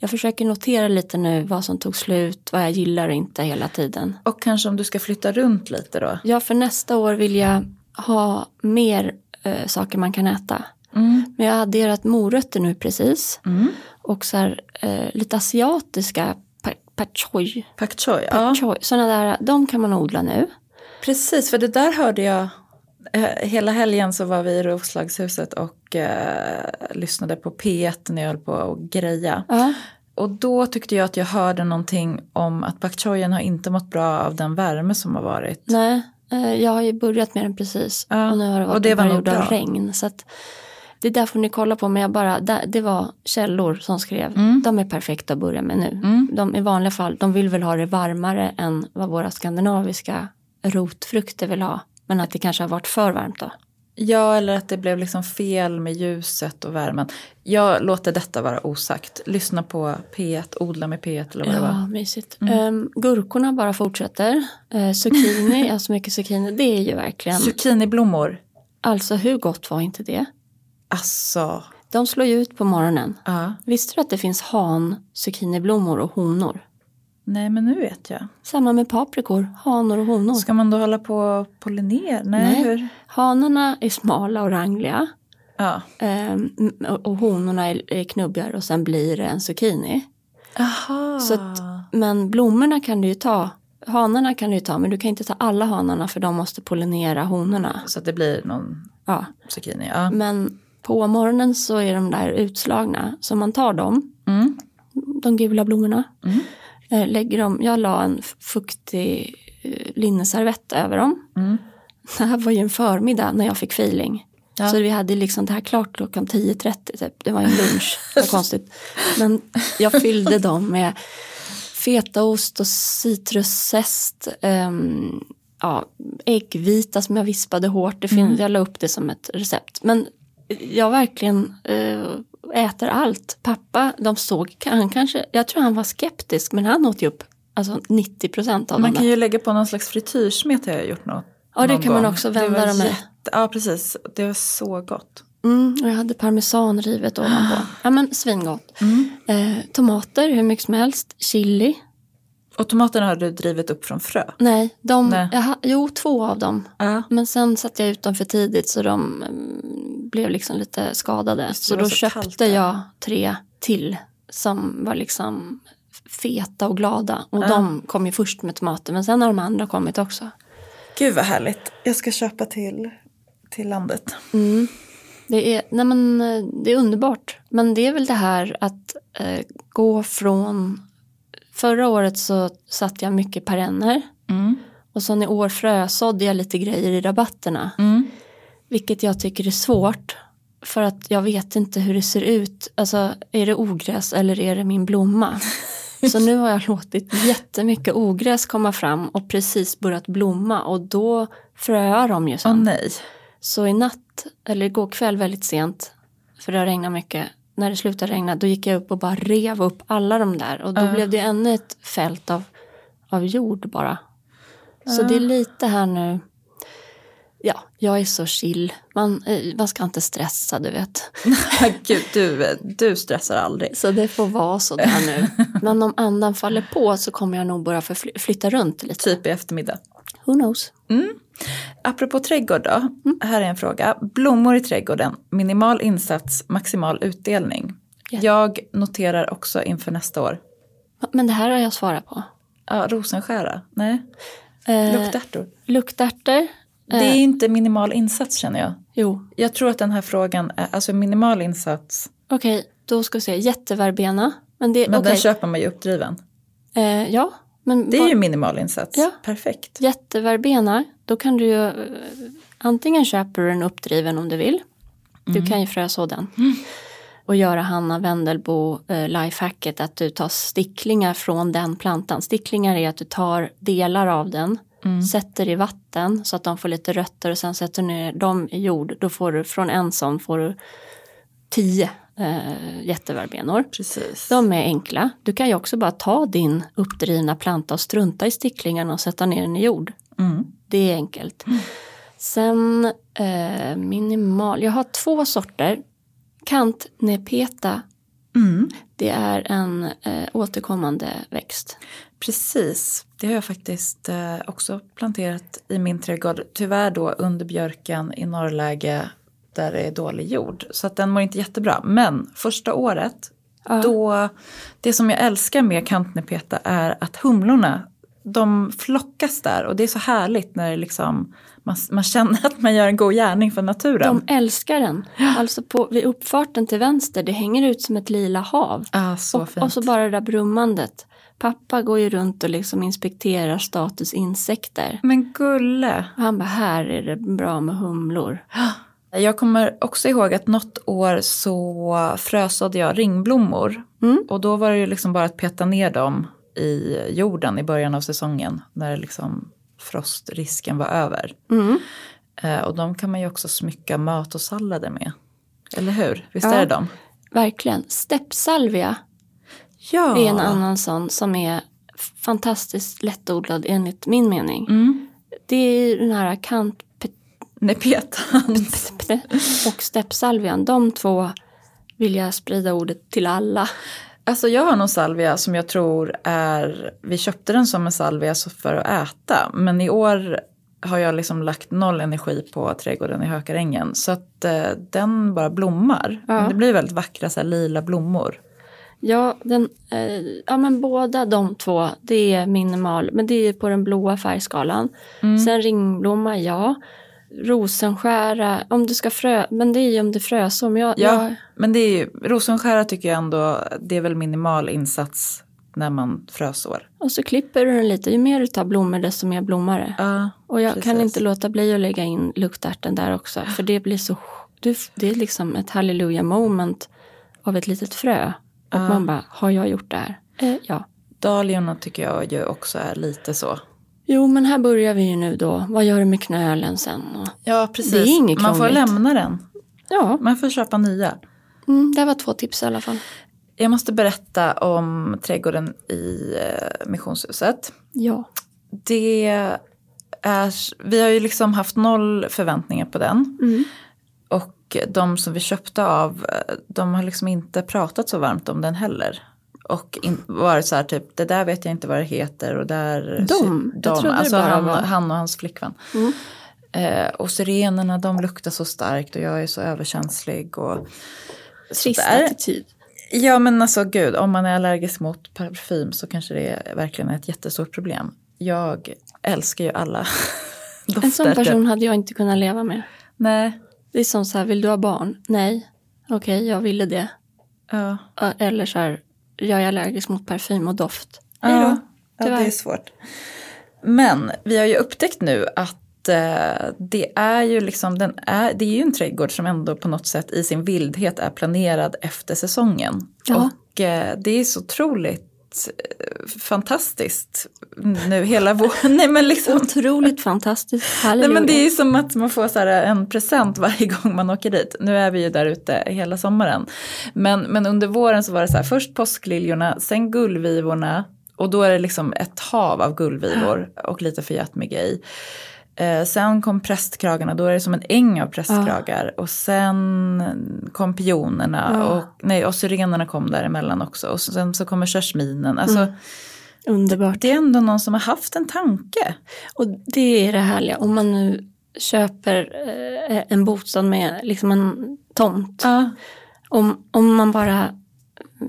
jag försöker notera lite nu vad som tog slut, vad jag gillar och inte hela tiden. Och kanske om du ska flytta runt lite då? Ja, för nästa år vill jag ha mer eh, saker man kan äta. Mm. Men jag har adderat morötter nu precis. Mm. Och så här, eh, lite asiatiska pa- pak choi. Pak choi, ja. Sådana där, de kan man odla nu. Precis, för det där hörde jag. Eh, Hela helgen så var vi i Roslagshuset och eh, lyssnade på P1 när jag höll på att greja. Ja, Och då tyckte jag att jag hörde någonting om att pak choien har inte mått bra av den värme som har varit. nej, eh, jag har ju börjat med den precis. Ja, Och nu har det varit och det en var period av regn. Så att, det där får ni kolla på, men jag bara, det var källor som skrev. Mm. De är perfekta att börja med nu. De, I vanliga fall, de vill väl ha det varmare än vad våra skandinaviska rotfrukter vill ha. Men att det kanske har varit för varmt då. Ja, eller att det blev liksom fel med ljuset och värmen. Jag låter detta vara osagt. Lyssna på P1, odla med P1 eller vad det var. Ja, mysigt. Ehm, gurkorna bara fortsätter. Uh, zucchini, jag har så mycket zucchini. Det är ju verkligen, Zucchiniblommor. alltså hur gott var inte det? Alltså, De slår ju ut på morgonen. ja. Visste du att det finns han, zucchiniblommor och honor? Nej, men nu vet jag. Samma med paprikor, hanor och honor. Ska man då hålla på och pollinera? Nej, Nej. hur? Hanarna är smala och rangliga Ja. ehm, och honorna är, är knubbigare och sen blir det en zucchini. Aha. Så att, men blommorna kan du ju ta, hanarna kan du ju ta men du kan inte ta alla hanarna för de måste pollinera honorna. Så att det blir någon Ja. zucchini. Ja. Men på morgonen så är de där utslagna så man tar dem, Mm. de gula blommorna, Mm. Eh, lägger dem, jag la en fuktig eh, linneservett över dem. Mm. Det här var ju en förmiddag när jag fick feeling. Ja. Så vi hade liksom det här klart klockan 10.30 typ. Det var en lunch, det var konstigt. Men jag fyllde dem med fetaost och citruszest, ehm, ja, äggvita som jag vispade hårt. Det finns, Jag la upp det som ett recept. Men jag verkligen eh, äter allt. Pappa, de såg, han kanske, jag tror han var skeptisk men han åt ju upp alltså 90 procent av Man dem kan där. ju lägga på någon slags frityrsmet har jag gjort något. Ja, det kan man också vända dem med. jätte- Ja, precis. Det var så gott. Mm, och jag hade parmesan rivet ovanpå. Ja men svingott. Eh, tomater hur mycket som helst. Chili. Och tomaterna har du drivit upp från frö? Nej, de, Nej. Jag, jo två av dem. Ja. Men sen satte jag ut dem för tidigt så de mm, blev liksom lite skadade. Så då så köpte jag tre till som var liksom feta och glada. Och Ja. de kom ju först med tomater men sen har de andra kommit också. Gud vad härligt. Jag ska köpa till, till landet. Mm. Det, är, nej men, det är underbart. Men det är väl det här att eh, gå från... Förra året så satte jag mycket perenner. Mm. Och sen i år frösådde jag lite grejer i rabatterna. Mm. Vilket jag tycker är svårt. För att jag vet inte hur det ser ut. Alltså är det ogräs eller är det min blomma? Så nu har jag låtit jättemycket ogräs komma fram och precis börjat blomma. Och då fröar de ju Åh sen. nej. Så i natt, eller igår kväll väldigt sent, för det har regnat mycket, när det slutade regna då gick jag upp och bara rev upp alla de där och då Ja. blev det ännu ett fält av, av jord bara. Så det är lite här nu, ja, jag är så chill, man, eh, man ska inte stressa du vet. Gud, du, du stressar aldrig. Så det får vara så där nu. Men om andan faller på så kommer jag nog börja flytta runt lite. Typ i eftermiddag. Who knows? Apropå trädgård då. Här är en fråga. Blommor i trädgården. Minimal insats, maximal utdelning. Ja. Jag noterar också inför nästa år. Men det här har jag svarat på. Ja, rosenskära. Nej. Eh, Luktärtor. luktärtor. Det är inte minimal insats känner jag. Jo, Jag tror att den här frågan är, alltså minimal insats, Okej, då ska vi se. Jätteverbena. Men det, men okej. den köper man ju uppdriven. eh, ja, men Det är vad- ju minimal insats. Ja. Perfekt. jätteverbena. Då kan du ju eh, antingen köper du den uppdriven om du vill. Mm. Du kan ju fröså den. Och göra Hanna Wendelbo eh, lifehacket att du tar sticklingar från den plantan. Sticklingar är att du tar delar av den, Mm. sätter i vatten så att de får lite rötter och sen sätter du ner dem i jord. Då får du från en sån får du tio eh, jätteverbenor. Precis. De är enkla. Du kan ju också bara ta din uppdrivna planta och strunta i sticklingarna och sätta ner den i jord. Mm. Det är enkelt. Sen eh, minimal, jag har två sorter. Kantnepeta, Mm. det är en eh, återkommande växt. Precis, det har jag faktiskt eh, också planterat i min trädgård. Tyvärr då under björken i norrläge där det är dålig jord. Så att den mår inte jättebra. Men första året, Ja. då, det som jag älskar med kantnepeta är att humlorna, de flockas där. Och det är så härligt när liksom, man, man känner att man gör en god gärning för naturen. De älskar den. Alltså på, vid uppfarten till vänster, det hänger ut som ett lila hav. ah, så och, och så bara det där brummandet. Pappa går ju runt och liksom inspekterar status insekter. Men gulle. Och han bara, här är det bra med humlor. Jag kommer också ihåg att något år så frösådde jag ringblommor. Mm. Och då var det ju liksom bara att peta ner dem i jorden i början av säsongen. När liksom frostrisken var över. Mm. Eh, och de kan man ju också smycka mat och sallader med. Eller hur? Visst Ja. är det de? Verkligen. Steppsalvia Ja. är en annan sån som är fantastiskt lättodlad enligt min mening. Mm. Det är den här kant Nepetan. och steppsalvian. De två vill jag sprida ordet till alla. Alltså jag har någon salvia som jag tror är, vi köpte den som en salvia för att äta. Men i år har jag liksom lagt noll energi på trädgården i Hökarängen. Så att eh, den bara blommar. Ja. Det blir väldigt vackra så här, lila blommor. Ja, den, eh, ja, men båda de två, det är minimal, men det är på den blåa färgskalan. Sen ringblomma, ja. Rosenskära, om du ska frö, men det är ju om det frös om. Jag, Ja, jag, men det är ju, rosenskära tycker jag ändå, det är väl minimal insats när man frösår. och så klipper du den lite, ju mer du tar blommor desto mer blommar det. Ja, Och jag kan precis. inte låta bli att lägga in luktärten där också, för det blir så, det är liksom ett halleluja moment av ett litet frö. Och man bara, har jag gjort det här? Eh, ja. Dahliorna tycker jag ju också är lite så. Jo, men här börjar vi ju nu då. Vad gör du med knölen sen? Och, Ja, precis. Det är inget man får lämna den. ja, Man får köpa nya. mm, det var två tips i alla fall. Jag måste berätta om trädgården i eh, missionshuset. Ja. Det är, vi har ju liksom haft noll förväntningar på den. Mm. Och de som vi köpte av, eh, de har liksom inte pratat så varmt om den heller. Och in, varit så här typ, det där vet jag inte vad det heter och där... De? Jag trodde det alltså bara han, var- han och hans flickvän. Mm. Eh, och sirenerna de luktar så starkt och jag är så överkänslig. Och, Trist attityd. Ja men alltså gud, om man är allergisk mot parfym så kanske det är verkligen ett jättestort problem. Jag älskar ju alla dofter. En sån typ. person hade jag inte kunnat leva med. Nej. Det är som så här, vill du ha barn? Nej. Okej, jag ville det. Ja. Eller så här, jag är allergisk mot parfym och doft. Hej Ja, då. ja, det är svårt. Men vi har ju upptäckt nu att eh, det är ju liksom, den är, det är ju en trädgård som ändå på något sätt i sin vildhet är planerad efter säsongen. Ja. Och eh, det är så otroligt eh, fantastiskt nu hela våren. Nej men liksom. Otroligt fantastiskt. Nej men det är som att man får så en present varje gång man åker dit. Nu är vi ju där ute hela sommaren. Men, men under våren så var det så här, först påskliljorna, sen gullvivorna. Och då är det liksom ett hav av gullvivor och lite förgätmiga i. Eh, sen kom prästkragarna, då är det som en äng av prästkragar. Och sen kom pionerna Ja. och, nej, och syrenerna kom däremellan också. Och sen så kommer körsminen. Alltså, Underbart. Det är ändå någon som har haft en tanke. Och det är det härliga. Om man nu köper eh, en bostad med liksom en tomt. Ja. Om, om man bara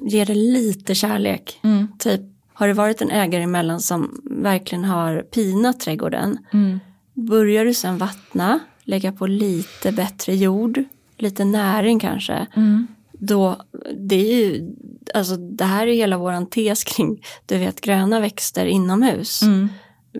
ger det lite kärlek. Mm. Typ, har det varit en ägare emellan som verkligen har pinat trädgården. Mm. Börjar du sen vattna, lägga på lite bättre jord, lite näring kanske. Mm. Då, det är ju, alltså det här är hela våran tes kring, du vet gröna växter inomhus. Mm.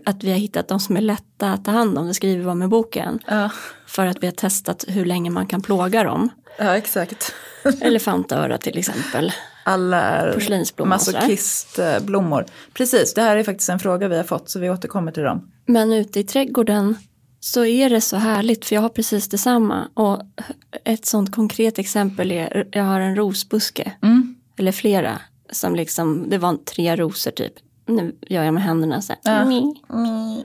Att vi har hittat de som är lätta att ta hand om, det skriver vi om i boken. Ja. För att vi har testat hur länge man kan plåga dem. ja, exakt. Elefantöra till exempel. Alla är masochistblommor. Precis, det här är faktiskt en fråga vi har fått så vi återkommer till dem. Men ute i trädgården så är det så härligt för jag har precis detsamma. Och ett sånt konkret exempel är, jag har en rosbuske, Mm. eller flera, som liksom, det var tre rosor typ. Nu gör jag med händerna så här. Ja. Mm.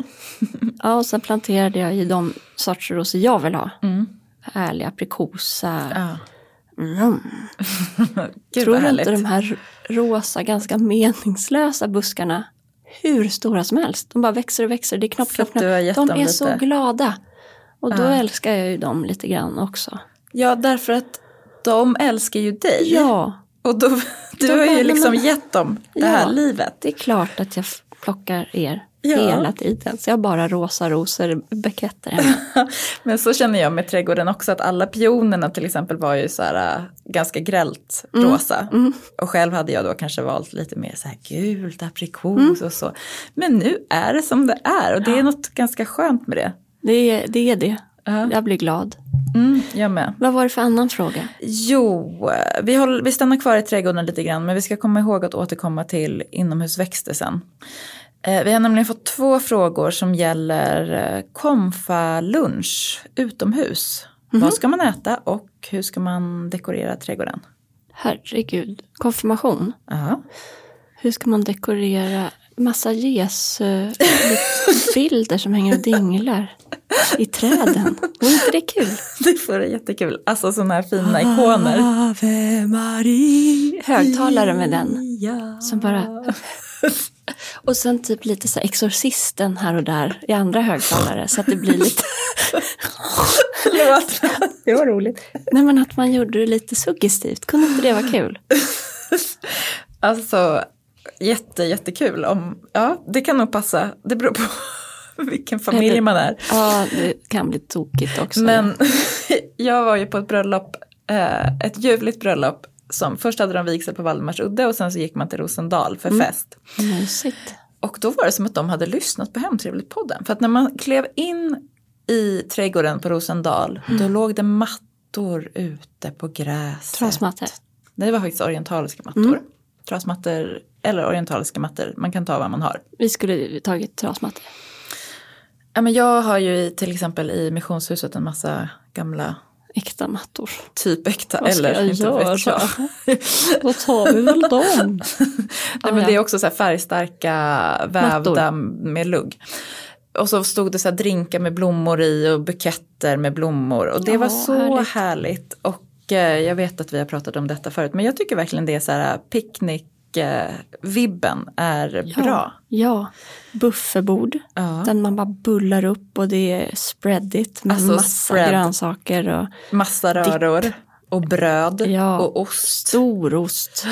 Ja, och sen planterade jag i de sorts rosor jag vill ha. Mm. Härlig aprikosa. Ja. Mm. Gud Tror du inte de här rosa, ganska meningslösa buskarna, hur stora som helst, de bara växer och växer, det är knopp, knopp, knopp. De är lite- så glada. Och då Ja. älskar jag ju dem lite grann också. Ja, därför att de älskar ju dig. Ja, Och då, du Då har ju liksom men- gett dem det Ja. här livet. det är klart att jag plockar er Ja. hela tiden. Så jag har bara rosa rosor, buketter hemma. Men så känner jag med trädgården också att alla pionerna till exempel var ju så här äh, ganska grällt rosa. Och själv hade jag då kanske valt lite mer så här gult, aprikos och så. Men nu är det som det är och det är något ganska skönt med det. Det är det. Är det. Ja. Jag blir glad. Mm, jag med. Vad var det för annan fråga? Jo, vi, håller, vi stannar kvar i trädgården lite grann men vi ska komma ihåg att återkomma till inomhusväxter sen. Eh, Vi har nämligen fått två frågor som gäller eh, konfalunch utomhus. Vad ska man äta och hur ska man dekorera trädgården? Herregud, konfirmation. Ja. Hur ska man dekorera massa Jesu-bilder som hänger och dinglar i träden? Var inte det kul? Det vore jättekul. Alltså sådana här fina ikoner. Ave Maria. Högtalare med den. Som bara... Och sen typ lite så här exorcisten här och där i andra högtalare så att det blir lite... Förlåt. Det var roligt. Nej men att man gjorde det lite suggestivt, kunde inte det vara kul? Alltså jätte, jättekul. Om, ja, det kan nog passa. Det beror på vilken familj man är. Ja, det kan bli tokigt också. Men jag var ju på ett bröllop, eh, ett ljuvligt bröllop. Som, först hade de vigsel på Valdemarsudde och sen så gick man till Rosendal för fest. Mysigt. Och då var det som att de hade lyssnat på Hemtrevligt-podden. För att när man klev in i trädgården på Rosendal, då låg det mattor ute på gräset. Trasmattor. Det var faktiskt orientaliska mattor. Trasmattor eller orientaliska mattor, man kan ta vad man har. Vi skulle tagit trasmattor. Ja, men jag har ju till exempel i missionshuset en massa gamla Äkta mattor. typ äkta Vad ska eller jag inte göra? jag. Då tar vi väl dem. Nej, men det är också så färgstarka vävda Mattor. med lugg. Och så stod det så här drinkar med blommor i och buketter med blommor. Och det Ja, var så härligt. härligt. Och eh, jag vet att vi har pratat om detta förut. Men jag tycker verkligen det är så här picknick-vibben är bra. Ja, bufferbord. Ja. Den man bara bullar upp och det är spreadigt med Alltså massa spread. grönsaker och Massa röror och bröd Ja. och ost. storost.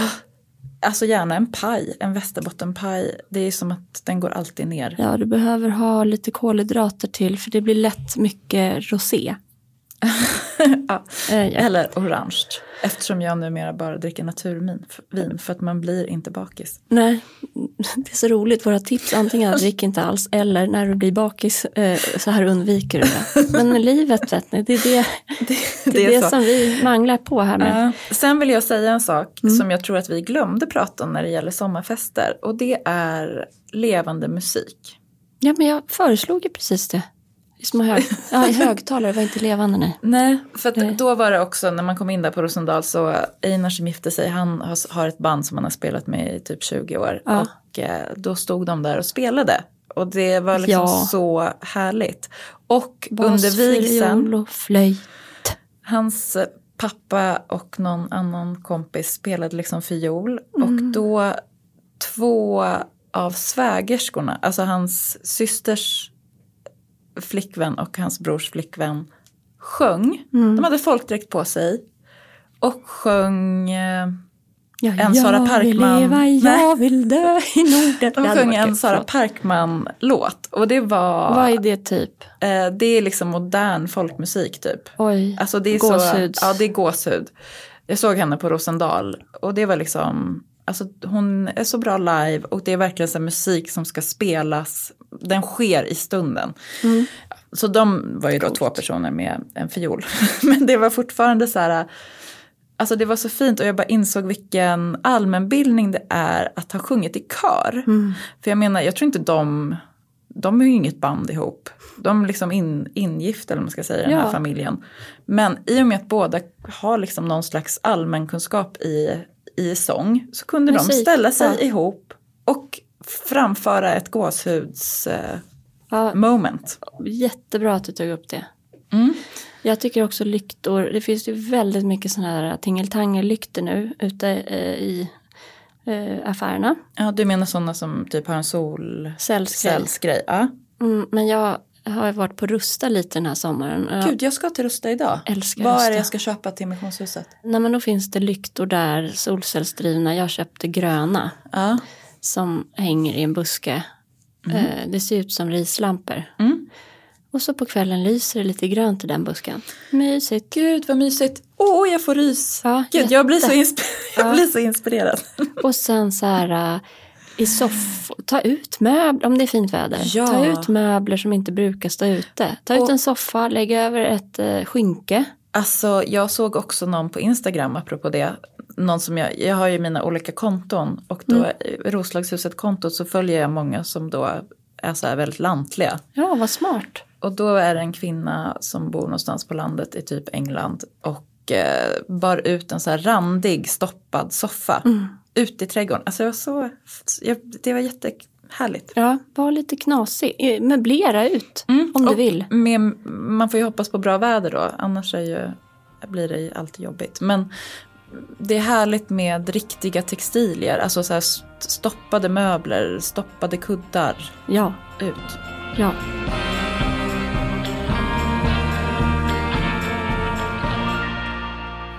Alltså gärna en paj, en västerbottenpaj. Det är som att den går alltid ner. Ja, du behöver ha lite kolhydrater till för det blir lätt mycket rosé. Ja. Eh, ja. Eller orange. Eftersom jag numera bara dricker naturvin vin för att man blir inte bakis. Nej, det är så roligt. Våra tips antingen drick inte alls eller när du blir bakis eh, så här undviker du det. Men livet vet ni, det är det, det, är det så. som vi manglar på här med. Sen vill jag säga en sak Mm. som jag tror att vi glömde prata om när det gäller sommarfester. Och det är levande musik. Ja, men jag föreslog ju precis det. Små hög, ja, högtalare, var inte levande nej. Nej, för att då var det också när man kom in där på Rosendal så Einar som gifte sig, han har, ett band som han har spelat med i typ 20 år. Ja. Och eh, då stod de där och spelade. Och det var liksom Ja. så härligt. Och Bas, under vigseln, och flöjt. hans pappa och någon annan kompis spelade liksom fiol. Mm. Och då två av svägerskorna, alltså hans systers flickvän och hans brors flickvän sjöng. Mm. De hade folkdräkt på sig. Och sjöng, eh, Ja, En Sara Parkman. leva, Nej. jag vill dö i Norden. de sjöng en. Sara. Parkman-låt. Och det var, Vad är det typ? eh, det är liksom modern folkmusik typ. Oj, Alltså det är gåshud. Så, ja, det är gåshud. Jag såg henne på Rosendal och det var liksom, alltså hon är så bra live och det är verkligen så musik som ska spelas, den sker i stunden. Mm. Så de var ju då två personer med en fiol. Men det var fortfarande så här, alltså det var så fint och jag bara insåg vilken allmänbildning det är att ha sjungit i kör. Mm. För jag menar, jag tror inte de de är ju inget band ihop. De är liksom in, ingifta eller man ska säga i den Ja. här familjen. Men i och med att båda har liksom någon slags allmänkunskap i, i sång så kunde de Musik, ställa sig ja. ihop och framföra ett gåshuds eh, Ja, moment. jättebra att du tog upp det. Mm. Jag tycker också lyktor, det finns ju väldigt mycket sådana här tingeltangel-lyktor nu ute eh, i eh, affärerna. Ja, du menar sådana som typ har en sol... Cellsgrej. Cellsgrej. Ja. Mm, men jag har varit på Rusta lite den här sommaren. Jag Gud, jag ska till Rusta idag. älskar Vad är Rusta. det jag ska köpa till missionshuset? Nej men då finns det lyktor där, solcellsdrivna. Jag köpte gröna Ja. som hänger i en buske. Eh, det ser ut som rislampor. Mm. Och så på kvällen lyser det lite grönt i den busken. Mysigt. Gud vad mysigt. Åh, jag får rys. Ja, Gud, jag blir, så jätte. insp- jag blir så inspirerad. Och sen så här äh, i soffor, ta ut möbler om det är fint väder. Ja. Ta ut möbler som inte brukar stå ute. Ta ut Och- en soffa, lägg över ett eh, skynke. Alltså, jag såg också någon på Instagram apropå det. Någon som jag, jag har ju mina olika konton och då Mm. Roslagshuset-kontot så följer jag många som då är så här väldigt lantliga. Ja, vad smart. Och då är det en kvinna som bor någonstans på landet i typ England och eh, bar ut en så här randig stoppad soffa Mm. Ut i trädgården. Alltså jag så, jag, det var jättehärligt. Ja, var lite knasig. Eh, Möblera ut om du Mm. Och vill. Med, man får ju hoppas på bra väder då, annars är ju, blir det ju alltid jobbigt. Men det är härligt med riktiga textilier, alltså så stoppade möbler, stoppade kuddar Ja, ut. ja.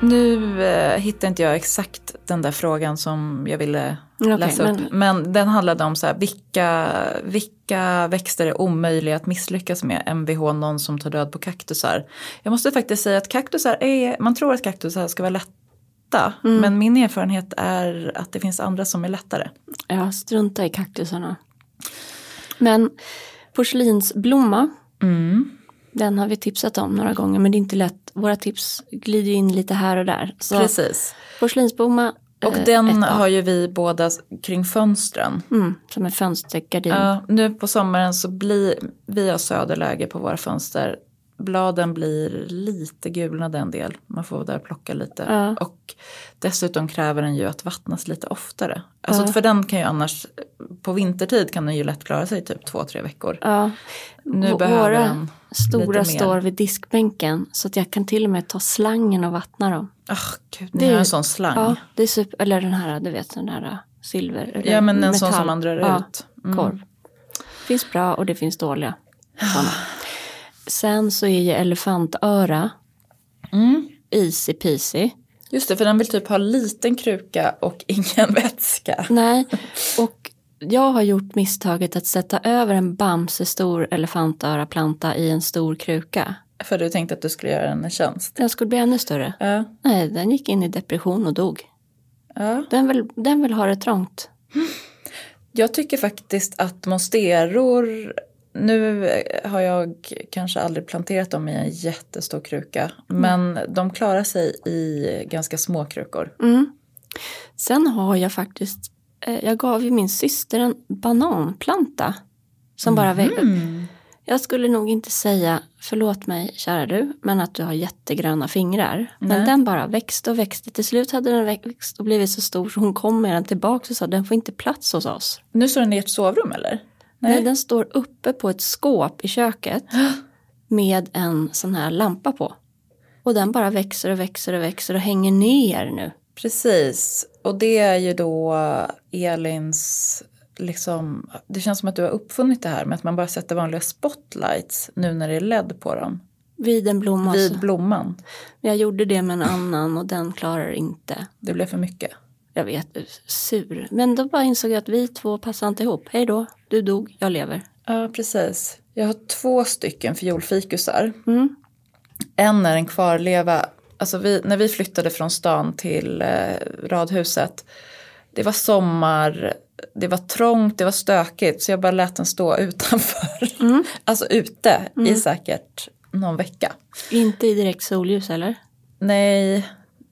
Nu eh, hittar inte jag exakt den där frågan som jag ville Okej, läsa upp. men- Men den handlade om så här, vilka, vilka växter är omöjliga att misslyckas med? Mvh, någon som tar död på kaktusar. Jag måste faktiskt säga att kaktusar är, man tror att kaktusar ska vara lätta. Mm. Men min erfarenhet är att det finns andra som är lättare. Ja, strunta i kaktusarna. Men porslinsblomma, Mm. Den har vi tipsat om några gånger men det är inte lätt. Våra tips glider in lite här och där. Så Precis. porslinsblomma, Och eh, den har ju vi båda kring fönstren. Mm, som en fönstergardin. Ja, nu på sommaren så blir vi har söderläge på våra fönster. Bladen blir lite gulnade en del. Man får där plocka lite. Ja. Och dessutom kräver den ju att vattnas lite oftare. Alltså Ja. för den kan ju annars, på vintertid kan den ju lätt klara sig typ två, tre veckor. Ja. Nu V- behöver Våra den stora står vid diskbänken så att jag kan till och med ta slangen och vattna dem. Ah, gud, Det ni är har en sån slang. Ja, det är super, eller den här, du vet den här silver. Eller Ja, men en sån metall. som man drar ut. Mm. Korv. finns bra och det finns dåliga. såna. Sen så är ju elefantöra Mm. easy peasy. Just det, för den vill typ ha liten kruka och ingen vätska. Nej, och jag har gjort misstaget att sätta över en bamsestor elefantöraplanta i en stor kruka. För du tänkte att du skulle göra den en tjänst. Den skulle bli ännu större. Ja. Nej, den gick in i depression och dog. ja. Den vill, den vill ha det trångt. Jag tycker faktiskt att monsteror, nu har jag kanske aldrig planterat dem i en jättestor kruka, men de klarar sig i ganska små krukor. Mm. Sen har jag faktiskt, eh, jag gav ju min syster en bananplanta. Som bara växte. Mm. Jag skulle nog inte säga, förlåt mig kära du, men att du har jättegröna fingrar. Men Nej. den bara växte och växte. Till slut hade den växt och blivit så stor så hon kom med den tillbaka och sa den får inte plats hos oss. Nu står den i ert sovrum eller? Nej. den står uppe på ett skåp i köket med en sån här lampa på. Och den bara växer och växer och växer och hänger ner nu. Precis, och det är ju då Elins, liksom, det känns som att du har uppfunnit det här med att man bara sätter vanliga spotlights nu när det är LED på dem. Vid en blomma. Vid så- blomman. Jag gjorde det med en annan och den klarar inte. Det blev för mycket. Jag vet, sur. Men då bara insåg jag att vi två passar inte ihop. Hej då, du dog, jag lever. Ja, precis. Jag har två stycken fiolfikusar. Mm. En är en kvarleva. Alltså vi, när vi flyttade från stan till eh, radhuset. Det var sommar, det var trångt, det var stökigt. Så jag bara lät den stå utanför. Mm. alltså ute i säkert någon vecka. Inte i direkt solljus eller? Nej,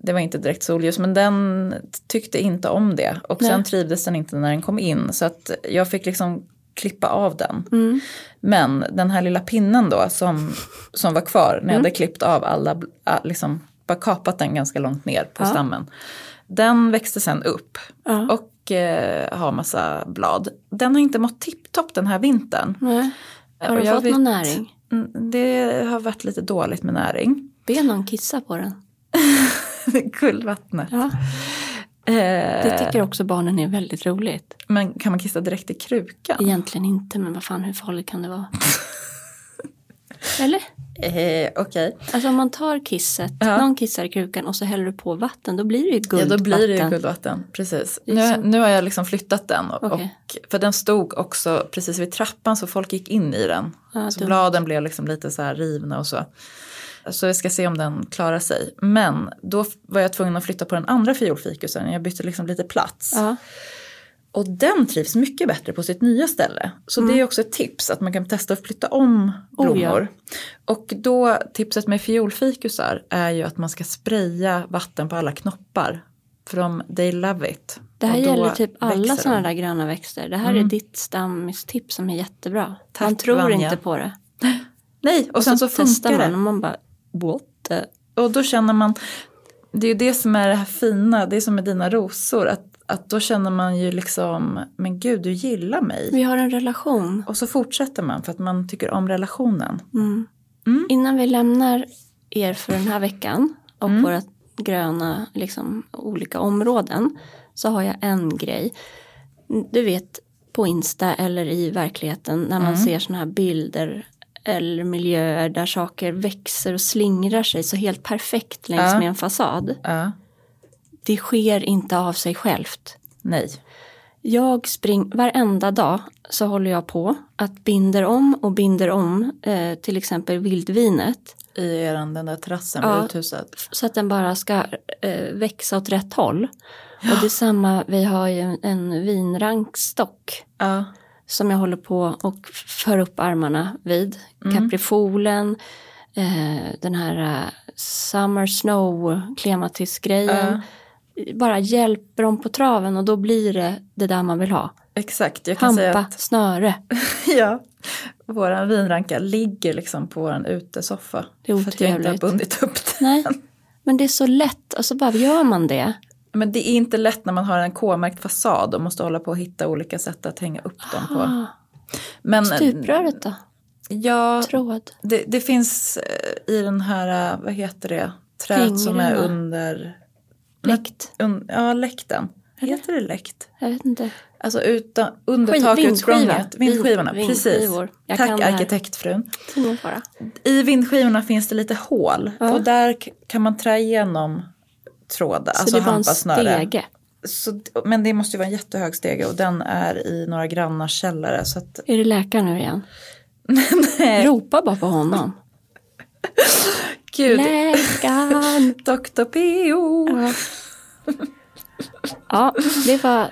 det var inte direkt solljus. Men den tyckte inte om det. Och sen Nej. trivdes den inte när den kom in. Så att jag fick liksom klippa av den. Mm. Men den här lilla pinnen då som, som var kvar när Mm. jag hade klippt av alla, liksom bara kapat den ganska långt ner på Ja. stammen. Den växte sen upp Ja. och eh, har massa blad. Den har inte mått tipptopp den här vintern. Nej. Har du jag fått vet- någon näring? Mm, Det har varit lite dåligt med näring. Be någon kissa på den. Guldvattnet. Ja. Eh, Det tycker också barnen är väldigt roligt. Men kan man kissa direkt i krukan? Egentligen inte, men vad fan hur farligt kan det vara? Eller? Eh, Okej. Alltså om man tar kisset, Ja. någon kissar i krukan och så häller du på vatten, då blir det ju Ja, guldvatten. då blir det ju guldvatten. Precis. Nu, nu har jag liksom flyttat den. Och, Okej. och, för den stod också precis vid trappan så folk gick in i den. Ja, så dumt. bladen blev liksom lite så här rivna och så. Så jag ska se om den klarar sig. Men då var jag tvungen att flytta på den andra fiolfikusen. Jag bytte liksom lite plats. Ja. Och den trivs mycket bättre på sitt nya ställe. Så det är också ett tips att man kan testa att flytta om Mm. Oh, blommor. Och då, tipset med fiolfikusar är ju att man ska spraya vatten på alla knoppar. För de, they love it. Det här Och gäller typ alla sådana där gröna växter. Det här är ditt stammistips som är jättebra. Tack, man tror Vanja. inte på det. Nej, och sen så, testar funkar man det. och man bara what? Och då känner man, det är ju det som är det här fina, det är som med dina rosor. Att, att då känner man ju liksom, men gud du gillar mig. Vi har en relation. Och så fortsätter man för att man tycker om relationen. Mm. Mm. Innan vi lämnar er för den här veckan och Mm. våra gröna liksom, olika områden så har jag en grej. Du vet på Insta eller i verkligheten när man Mm. ser sådana här bilder eller miljöer där saker växer och slingrar sig så helt perfekt längs Ja. med en fasad. Ja, Det sker inte av sig självt. nej. Jag springer, varenda dag så håller jag på att binder om och binder om eh, till exempel vildvinet. I eran, den där terrassen Ja. vid uthuset. Så att den bara ska eh, växa åt rätt håll. Och det är samma, vi har ju en, en vinrankstock Ja, som jag håller på och för upp armarna vid. Mm. Caprifolen, eh, den här eh, Summer Snow klematisgrejen. Bara hjälper dem på traven och då blir det det där man vill ha. exakt. Jag kan säga Hampa, att snöre. ja, våran vinranka ligger liksom på våran utesoffa. Det är För att jag inte har otrevligt. bundit upp den. Nej, men det är så lätt och så bara gör man det. Men det är inte lätt när man har en K-märkt fasad och måste hålla på och hitta olika sätt att hänga upp dem på. Ah, Men stupröret då? ja, Tråd? det, det finns eh, i den här, eh, vad heter det, träd som är under... Läkt? Un, ja, läkten. Heter det läkt? Jag vet inte. Alltså utan, under takutsprånget. Vindskivorna, Vind- precis. Tack arkitektfrun. I vindskivorna finns det lite hål Ja. och där kan man trä igenom trådar, Så alltså det var en hampasnöre. Så, men det måste ju vara en jättehög stege och den är i några grannars källare. Så att, Är det läkaren nu igen? nej, Ropa bara på honom. gud, Läkaren! Dr. P.O. Ja. ja, det var,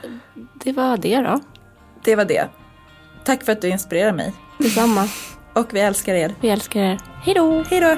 det var det då. Det var det. Tack för att du inspirerar mig. Detsamma. Och vi älskar er. Vi älskar er. Hej då! Hej då!